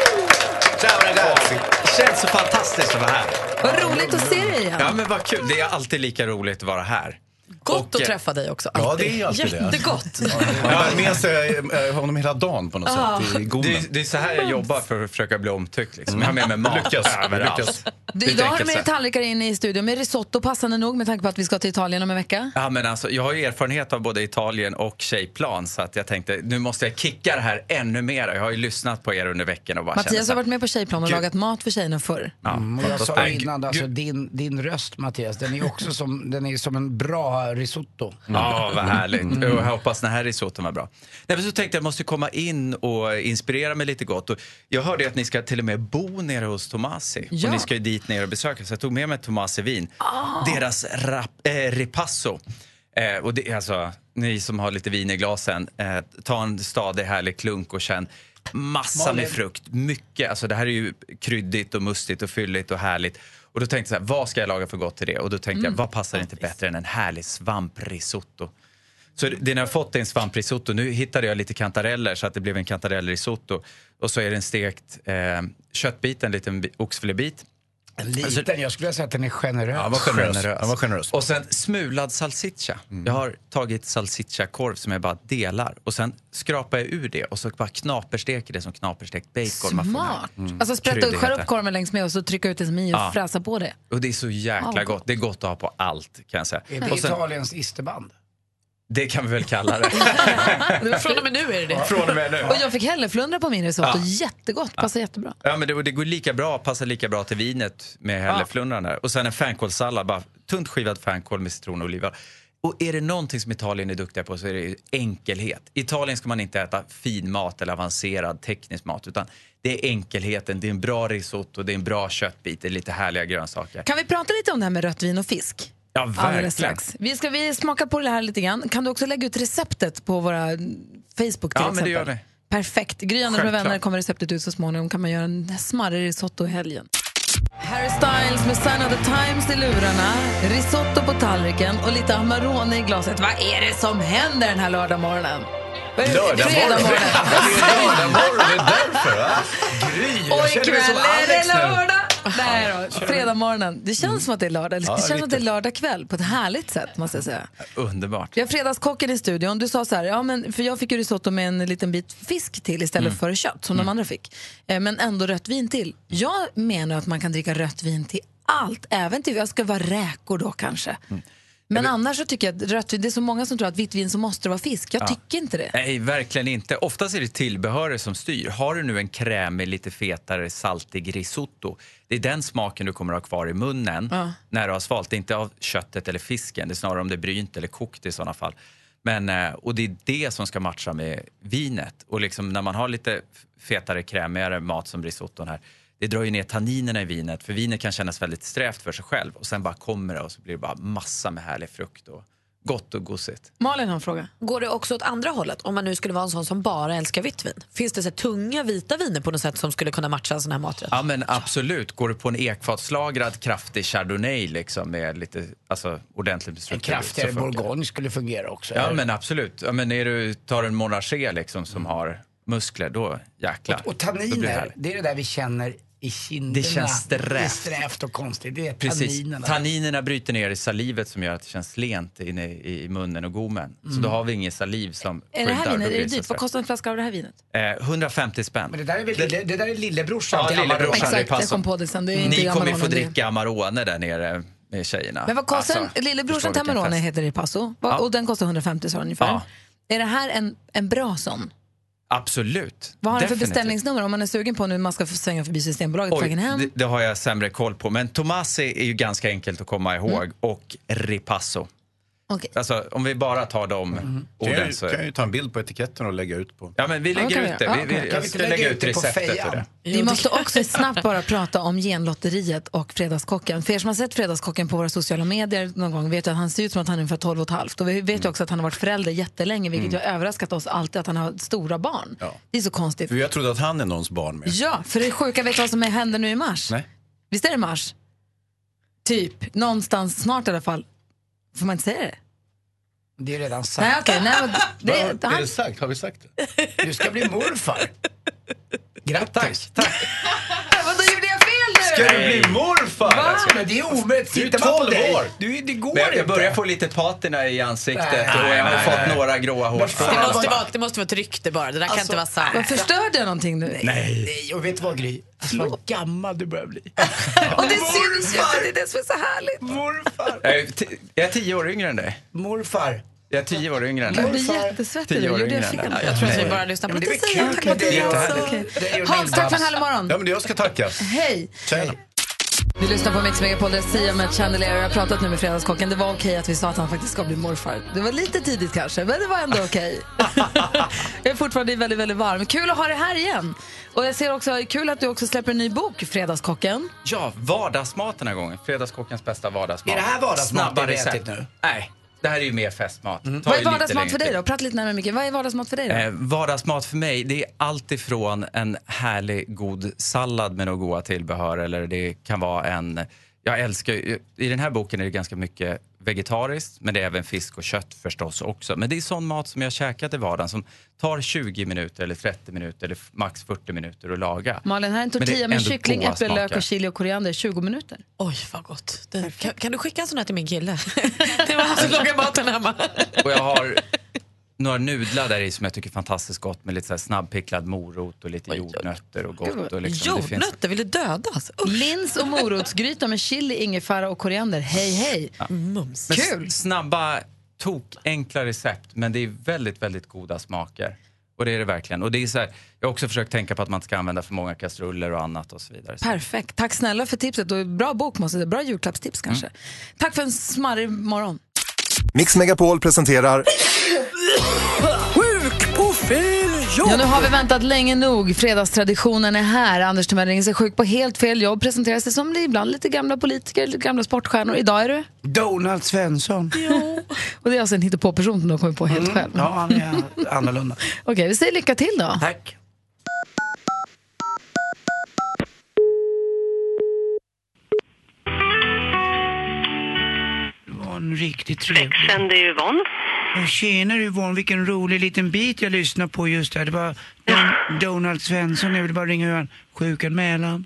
Ciao ragazzi! Det känns så fantastiskt att vara här. Vad roligt att se dig igen. Ja men vad kul, det är alltid lika roligt att vara här. Gott Och, att eh, träffa dig också. Ja, Alltid. det är alltid det. Jättegott. Man bär med sig honom hela dagen på något Ja. sätt i gomen. Det, det är så här jag jobbar för att försöka bli omtyckt. Liksom. Jag har med mig mat Lyckas, överallt. lyckas. Du, Det är idag har du med dig tallrikar in i studion med risotto passande nog med tanke på att vi ska till Italien om en vecka. Ja, men alltså, jag har ju erfarenhet av både Italien och tjejplan så att jag tänkte nu måste jag kicka det här ännu mer. Jag har ju lyssnat på er under veckan och bara Mattias har varit med på Tjejplan och Gud. lagat mat för tjejerna förr. Ja, Mm, och jag sa innan, alltså, din, din röst Mattias, den är också som, den är som en bra risotto. Ja, vad härligt. Mm. Och jag hoppas den här risotton var bra. Nej, men så tänkte jag måste komma in och inspirera mig lite gott. Och jag hörde att ni ska till och med bo nere hos Tomasi. Ja. Och ni ska ju dit ner och besöka. Så jag tog med mig Tomasi vin. Deras rap, eh, ripasso. Eh, och det, alltså, ni som har lite vin i glasen, eh, ta en stadig härlig klunk och känn massa Malin. med frukt. Mycket. Alltså, det här är ju kryddigt och mustigt och fylligt och härligt. Och då tänkte jag så här, vad ska jag laga för gott till det? Och då tänkte jag, vad passar inte bättre än en härlig svamprisotto? Så det ni har fått en svamprisotto. Nu hittade jag lite kantareller så att det blev en kantarellrisotto. Och så är det en stekt eh, köttbit, en liten bi- oxfilébit. En liten, jag skulle säga att den är generös. Ja, var generös. Ja, var generös. Och sen smulad salsiccia. Jag har tagit salsiccia-korv som jag bara delar och sen skrapar jag ur det och så bara knapersteker det som knaperstekt bacon. Smart. Alltså sprätta upp, skär upp korven längs med och så trycka ut det som i och Ja. fräsa på det. Och det är så jäkla Ja, gott. Det är gott att ha på allt kan jag säga. Är det Och sen, Italiens isterband? Det kan vi väl kalla det. Från och med nu är det det. Från och med nu. Och jag fick hälleflundra på min risotto. Ja. Jättegott, passar jättebra. Ja, men det, det går lika bra, passar lika bra till vinet med hälleflundran där. Och sen en fänkålssallad, bara tunt skivad fänkål med citron och oliver. Och är det någonting som Italien är duktiga på så är det enkelhet. I Italien ska man inte äta fin mat eller avancerad teknisk mat utan det är enkelheten, det är en bra risotto, det är en bra köttbit, det är lite härliga grönsaker. Kan vi prata lite om det här med rött vin och fisk? Ja, verkligen. strax. Vi ska vi smaka på det här lite grann. Kan du också lägga ut receptet på våra Facebook till Ja, men det exempel? gör vi. Perfekt. Gry Anders med vänner kommer receptet ut så småningom. kan man göra en smarrig risotto i helgen. Harry Styles med Sign of the Times i lurarna, risotto på tallriken och lite Amarone i glaset. Vad är det som händer den här lördagmorgonen? Lördagmorgon? Fredagsmorgonen. Det är lördagmorgon, det är därför. Va? Gry, jag känner mig som Alex nu. Nej då, fredag morgonen. Det känns som att det är lördag. Ja, Det känns som att det är lite. lördag kväll på ett härligt sätt måste jag säga. Underbart. Vi har fredagskocken i studion. Du sa så här, ja, men, för jag fick ju risotto med en liten bit fisk till istället Mm. för kött som de andra fick. Eh, Men ändå rött vin till. Jag menar att man kan dricka rött vin till allt, även till, jag ska vara räkor då kanske. Mm. Men annars så tycker jag att rött vin, det är så många som tror att vitt vin så måste det vara fisk. Jag Ja. tycker inte det. Nej, verkligen inte. Oftast är det tillbehöret som styr. Har du nu en krämig, lite fetare, saltig risotto, det är den smaken du kommer att ha kvar i munnen Ja. när du har svalt. Det är inte av köttet eller fisken, det är snarare om det är brynt eller kokt i sådana fall. Men, eh, och det är det som ska matcha med vinet. Och liksom när man har lite fetare, krämigare mat som risotton här, det drar ju ner tanninerna i vinet, för vinet kan kännas väldigt strävt för sig själv och sen bara kommer det och så blir det bara massa med härlig frukt och gott och gosigt. Malin har en fråga. Går det också åt andra hållet om man nu skulle vara en sån som bara älskar vitt vin? Finns det så här, tunga vita viner på något sätt som skulle kunna matcha en sån här maträtt? Ja men absolut. Går du på en ekfatslagrad kraftig chardonnay liksom med lite, alltså ordentligt med En struktur, kraftigare så funkar det. bourgogne skulle fungera också. Ja men absolut. Ja, men är du tar en monarché liksom som har muskler, då jäklar. Och, och Då blir det tanniner, härligt. det är det där vi känner i kinderna. Det känns strävt. Det är strävt och konstigt. Det är Precis. tanninerna. Tanninerna bryter ner i salivet som gör att det känns lent inne i i munnen och gommen. Så Mm. då har vi ingen saliv som Är det här vinet, är det så dyrt? Vad kostar en flaska av det här vinet? Eh, 150 spänn. Men det där är, väl lille, det där är lillebrorsan Ja, till lillebrorsan. Amarone. Exakt, jag kom på det sen. Det är inte Ni kommer få det dricka Amarone där nere med tjejerna. Men vad kostar Alltså, lillebrorsan förstår till vilken Amarone fest. heter Ripasso Va- Ja. och den kostar 150 sa du ungefär. Ja. Är det här en, en bra sån? Absolut. Vad har den för beställningsnummer om man är sugen på nu man ska svänga förbi Systembolaget på vägen hem? det, det har jag sämre koll på. Men Tomasi är ju ganska enkelt att komma ihåg. Mm. Och Ripasso. Alltså, om vi bara tar de Kan orden jag, så... kan jag ju ta en bild på etiketten och lägga ut på. Ja, men vi lägger kan vi ut det. Vi, vi, okej. jag Kan ska lägga lägga ut ut det på receptet för det. Vi måste också snabbt bara prata om genlotteriet och Fredagskocken. För er som har sett Fredagskocken på våra sociala medier någon gång vet ju att han ser ut som att han är ungefär 12 och ett halvt. Och vi vet ju också att han har varit förälder jättelänge, vilket ju har överraskat oss alltid att han har stora barn. Ja. Det är så konstigt. För jag trodde att han är någons barn med. Ja, för det sjuka, vet du vad som händer nu i mars? Nej. Visst är det mars? Typ, någonstans snart i alla fall. Får man inte säga det? Det är redan sagt. Nej, okej. nej, men det, Vad är han, det sagt? Har vi sagt det? Du ska bli morfar. Grattis. Tack. vadå, Ska du bli morfar? Va? Men det är omöjligt. Du är Tittar man på 12 dig. år. Du, det går Men jag, inte. börjar få lite patina i ansiktet Nej, och jag har nej, fått nej. några gråa Det hårstrån. måste, vara, det måste vara ett rykte bara. Det där kan Alltså, inte vara sant. Vad förstörde jag någonting nu? Nej. Nej, och vet du vad Gry? Alltså, vad gammal du börjar bli. Och det syns ju inte, det är det som är så härligt. Morfar. Jag är ti- jag är tio år yngre än dig. Morfar. Jag är tio år yngre än Jag dig. blir jättesvettig Tio år jag yngre än dig. Jag tror att vi bara lyssnar på Men det är lite tack dig Mattias. Det är ju Hans, tack för en härlig morgon. Ja, men jag ska tackas. Hej! Tjena. Vi lyssnar på Mix Megapol, där Sia med Chandelier. Jag har pratat nu med Fredagskocken. Det var okej att vi sa att han faktiskt ska bli morfar. Det var lite tidigt kanske, men det var ändå okej. jag är fortfarande väldigt, väldigt varm. Kul att ha det här igen. Och jag ser också, kul att du också släpper en ny bok, Fredagskocken. Ja, vardagsmat den här gången. Fredagskockens bästa vardagsmat. Är det här vardagsmat Snabba det är recept. nu? Nej, det här är ju mer festmat. Tar Vad är vardagsmat för dig då? Prata lite närmare mycket. Vad är vardagsmat för dig då? Eh, vardagsmat för mig, det är allt ifrån en härlig god sallad med några goda tillbehör eller det kan vara en... Jag älskar I den här boken är det ganska mycket vegetariskt men det är även fisk och kött förstås också. Men det är sån mat som jag käkat i vardagen som tar 20 minuter eller 30 minuter eller max 40 minuter att laga. Malin, här är en det är tortilla med kyckling, goda äpple, lök smaker. och chili och koriander. 20 minuter. Oj, vad gott. Det, kan, kan du skicka en sån här till min kille? det var han som lagade maten hemma. Och jag har några nudlar där i som jag tycker är fantastiskt gott med lite så här snabbpicklad morot och lite jordnötter och gott. Och liksom, det finns- Jordnötter, vill du dödas? Lins och morotsgryta med chili, ingefära och koriander. Hej, hej! Mums. Men Kul! Snabba, tok, enkla recept, men det är väldigt, väldigt goda smaker. Och det är det verkligen. Och det är så här, jag har också försökt tänka på att man inte ska använda för många kastruller och annat och så vidare. Perfekt. Tack snälla för tipset. Och bra bok, måste jag säga. Bra julklappstips kanske. Tack för en smarrig morgon. Mix Megapol presenterar Sjuk på fel jobb! Ja, nu har vi väntat länge nog. Fredagstraditionen är här. Anders Timell ringer sig sjuk på helt fel jobb. Presenteras det som ibland lite gamla politiker, lite gamla sportstjärnor. Idag är du? Donald Svensson. Och det är alltså en hittepåperson som du har kommit på helt själv. Ja, han är annorlunda. Okej, vi säger lycka till då. Tack. En riktigt trevlig... Sänder Yvonne. Ja, Tjenare Yvonne, vilken rolig liten bit jag lyssnade på just där. Det var Don- Donald Svensson, jag vill bara ringa och göra en sjukanmälan.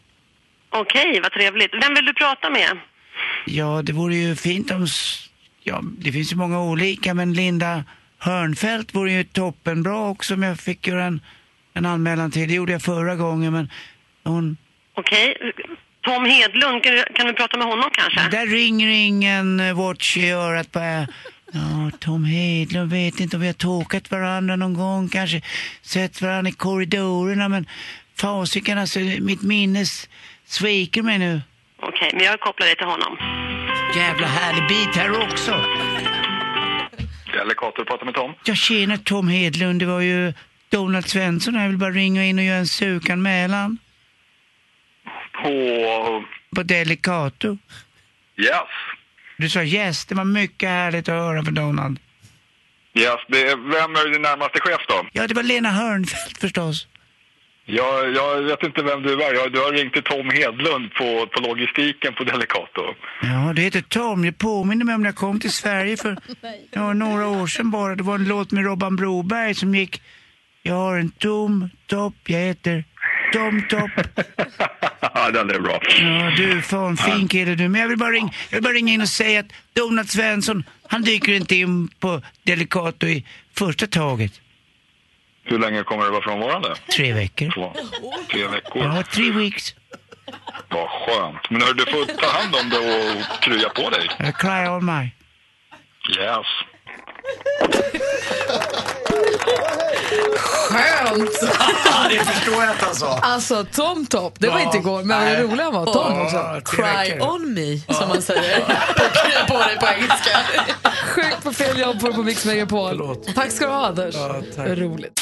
Okej, vad trevligt. Vem vill du prata med? Ja, det vore ju fint om... Ja, det finns ju många olika, men Linda Hörnfeldt vore ju toppenbra också om jag fick göra en, en anmälan till. Det gjorde jag förra gången, men hon... Okej. Tom Hedlund, kan du, kan du prata med honom kanske? Där ringer ingen watch i örat på... Ja, Tom Hedlund vet inte om vi har tåkat varandra någon gång, kanske sett varandra i korridorerna, men fasiken alltså, mitt minnes sviker mig nu. Okej, men jag kopplar dig till honom. Jävla härlig bit här också. Delikat, du pratar med Tom. Jag tjänar Tom Hedlund, det var ju Donald Svensson. Jag vill bara ringa in och göra en sukanmälan På... på Delicato. Yes. Du sa yes, det var mycket härligt att höra för Donald. Yes, det vem är din närmaste chef då? Ja, det var Lena Hörnfeldt förstås. Jag, jag vet inte vem du är. Jag, du har ringt till Tom Hedlund på, på logistiken på Delicato. Ja, det heter Tom. Det påminner mig om när jag kom till Sverige för ja, några år sedan bara. Det var en låt med Robban Broberg som gick Jag har en tom topp, jag heter Tom Topp. Ja, den är bra. Ja, du fan fin kille du. Men jag vill, bara ringa, jag vill bara ringa in och säga att Donald Svensson, han dyker inte in på Delicato i första taget. Hur länge kommer det vara frånvarande? Tre veckor. Två, tre veckor. Ja, tre weeks. Vad skönt. Men hör, du får ta hand om det och krya på dig. I cry all my. Yes. Skönt! det förstår jag att han sa. Alltså Tom Top, det var Ja. inte igår, men vad rolig han var. Tom också. Cry on me, som man säger. På, på dig på engelska. Sjukt på fel jobb får du på Mix Megapol. Tack ska du ha Anders. Roligt.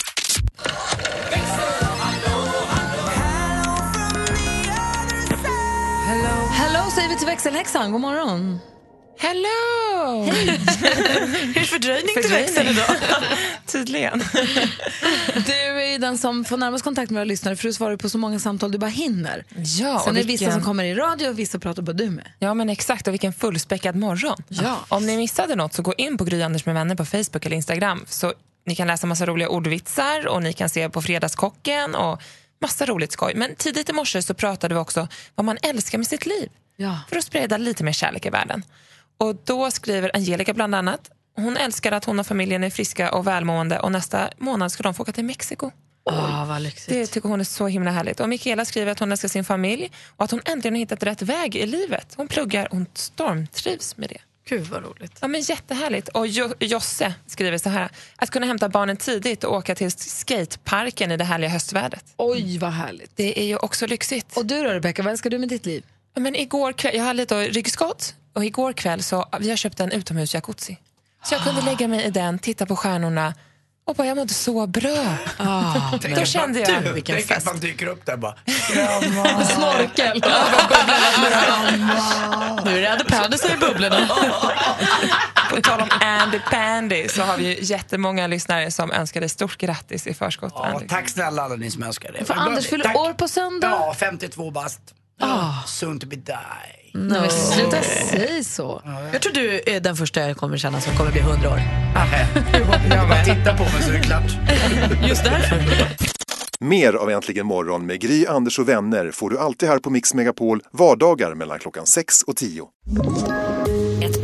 Hello säger vi till växelhäxan. God morgon. Hello! Hej! Hur är fördröjning till växeln idag? Tydligen. Du är den som får närmast kontakt med våra lyssnare för du svarar på så många samtal du bara hinner. Ja, Sen är det vissa som kommer i radio och vissa pratar bara du med. Ja, men exakt. Och vilken fullspäckad morgon. Ja. Om ni missade något så gå in på Gry Anders med vänner på Facebook eller Instagram. Så ni kan läsa massa roliga ordvitsar och ni kan se på Fredagskocken och massa roligt skoj. Men tidigt i morse så pratade vi också vad man älskar med sitt liv. Ja. För att sprida lite mer kärlek i världen. Och då skriver Angelica bland annat hon älskar att hon och familjen är friska och välmående och nästa månad ska de få åka till Mexiko. Åh, vad lyxigt. Det tycker hon är så himla härligt. Och Mikaela skriver att hon älskar sin familj och att hon äntligen har hittat rätt väg i livet. Hon pluggar och hon stormtrivs med det. Gud vad roligt. Ja, men jättehärligt. Och jo Josse skriver så här. Att kunna hämta barnen tidigt och åka till skateparken i det härliga höstvädret. Oj, vad härligt. Det är ju också lyxigt. Och du då Rebecca, vad älskar du med ditt liv? Ja, Men igår kväll, jag hade lite ryggskott och igår kväll så vi har köpt en utomhusjacuzzi. Så jag kunde lägga mig i den, titta på stjärnorna och bara, jag mådde så bra. Tänk Då kände jag... Du, Tänk att man dyker upp där bara. Grandma. Snorkel. Nu är det Andy Pandy i bubblorna. På tal om Andy Pandy så har vi ju jättemånga lyssnare som önskar dig stort grattis i förskott. Ja, tack snälla alla ni som önskar det. För Anders fyller år på söndag. Ja, 52 bast. Ah. Soon to be die. Nej, men sluta säg så. Jag tror du är den första jag kommer känna som kommer bli 100 år. Jag bara tittar på mig så är det klart. Just därför. Mer av Äntligen morgon med Gry, Anders och vänner får du alltid här på Mix Megapol vardagar mellan klockan 6 och 10.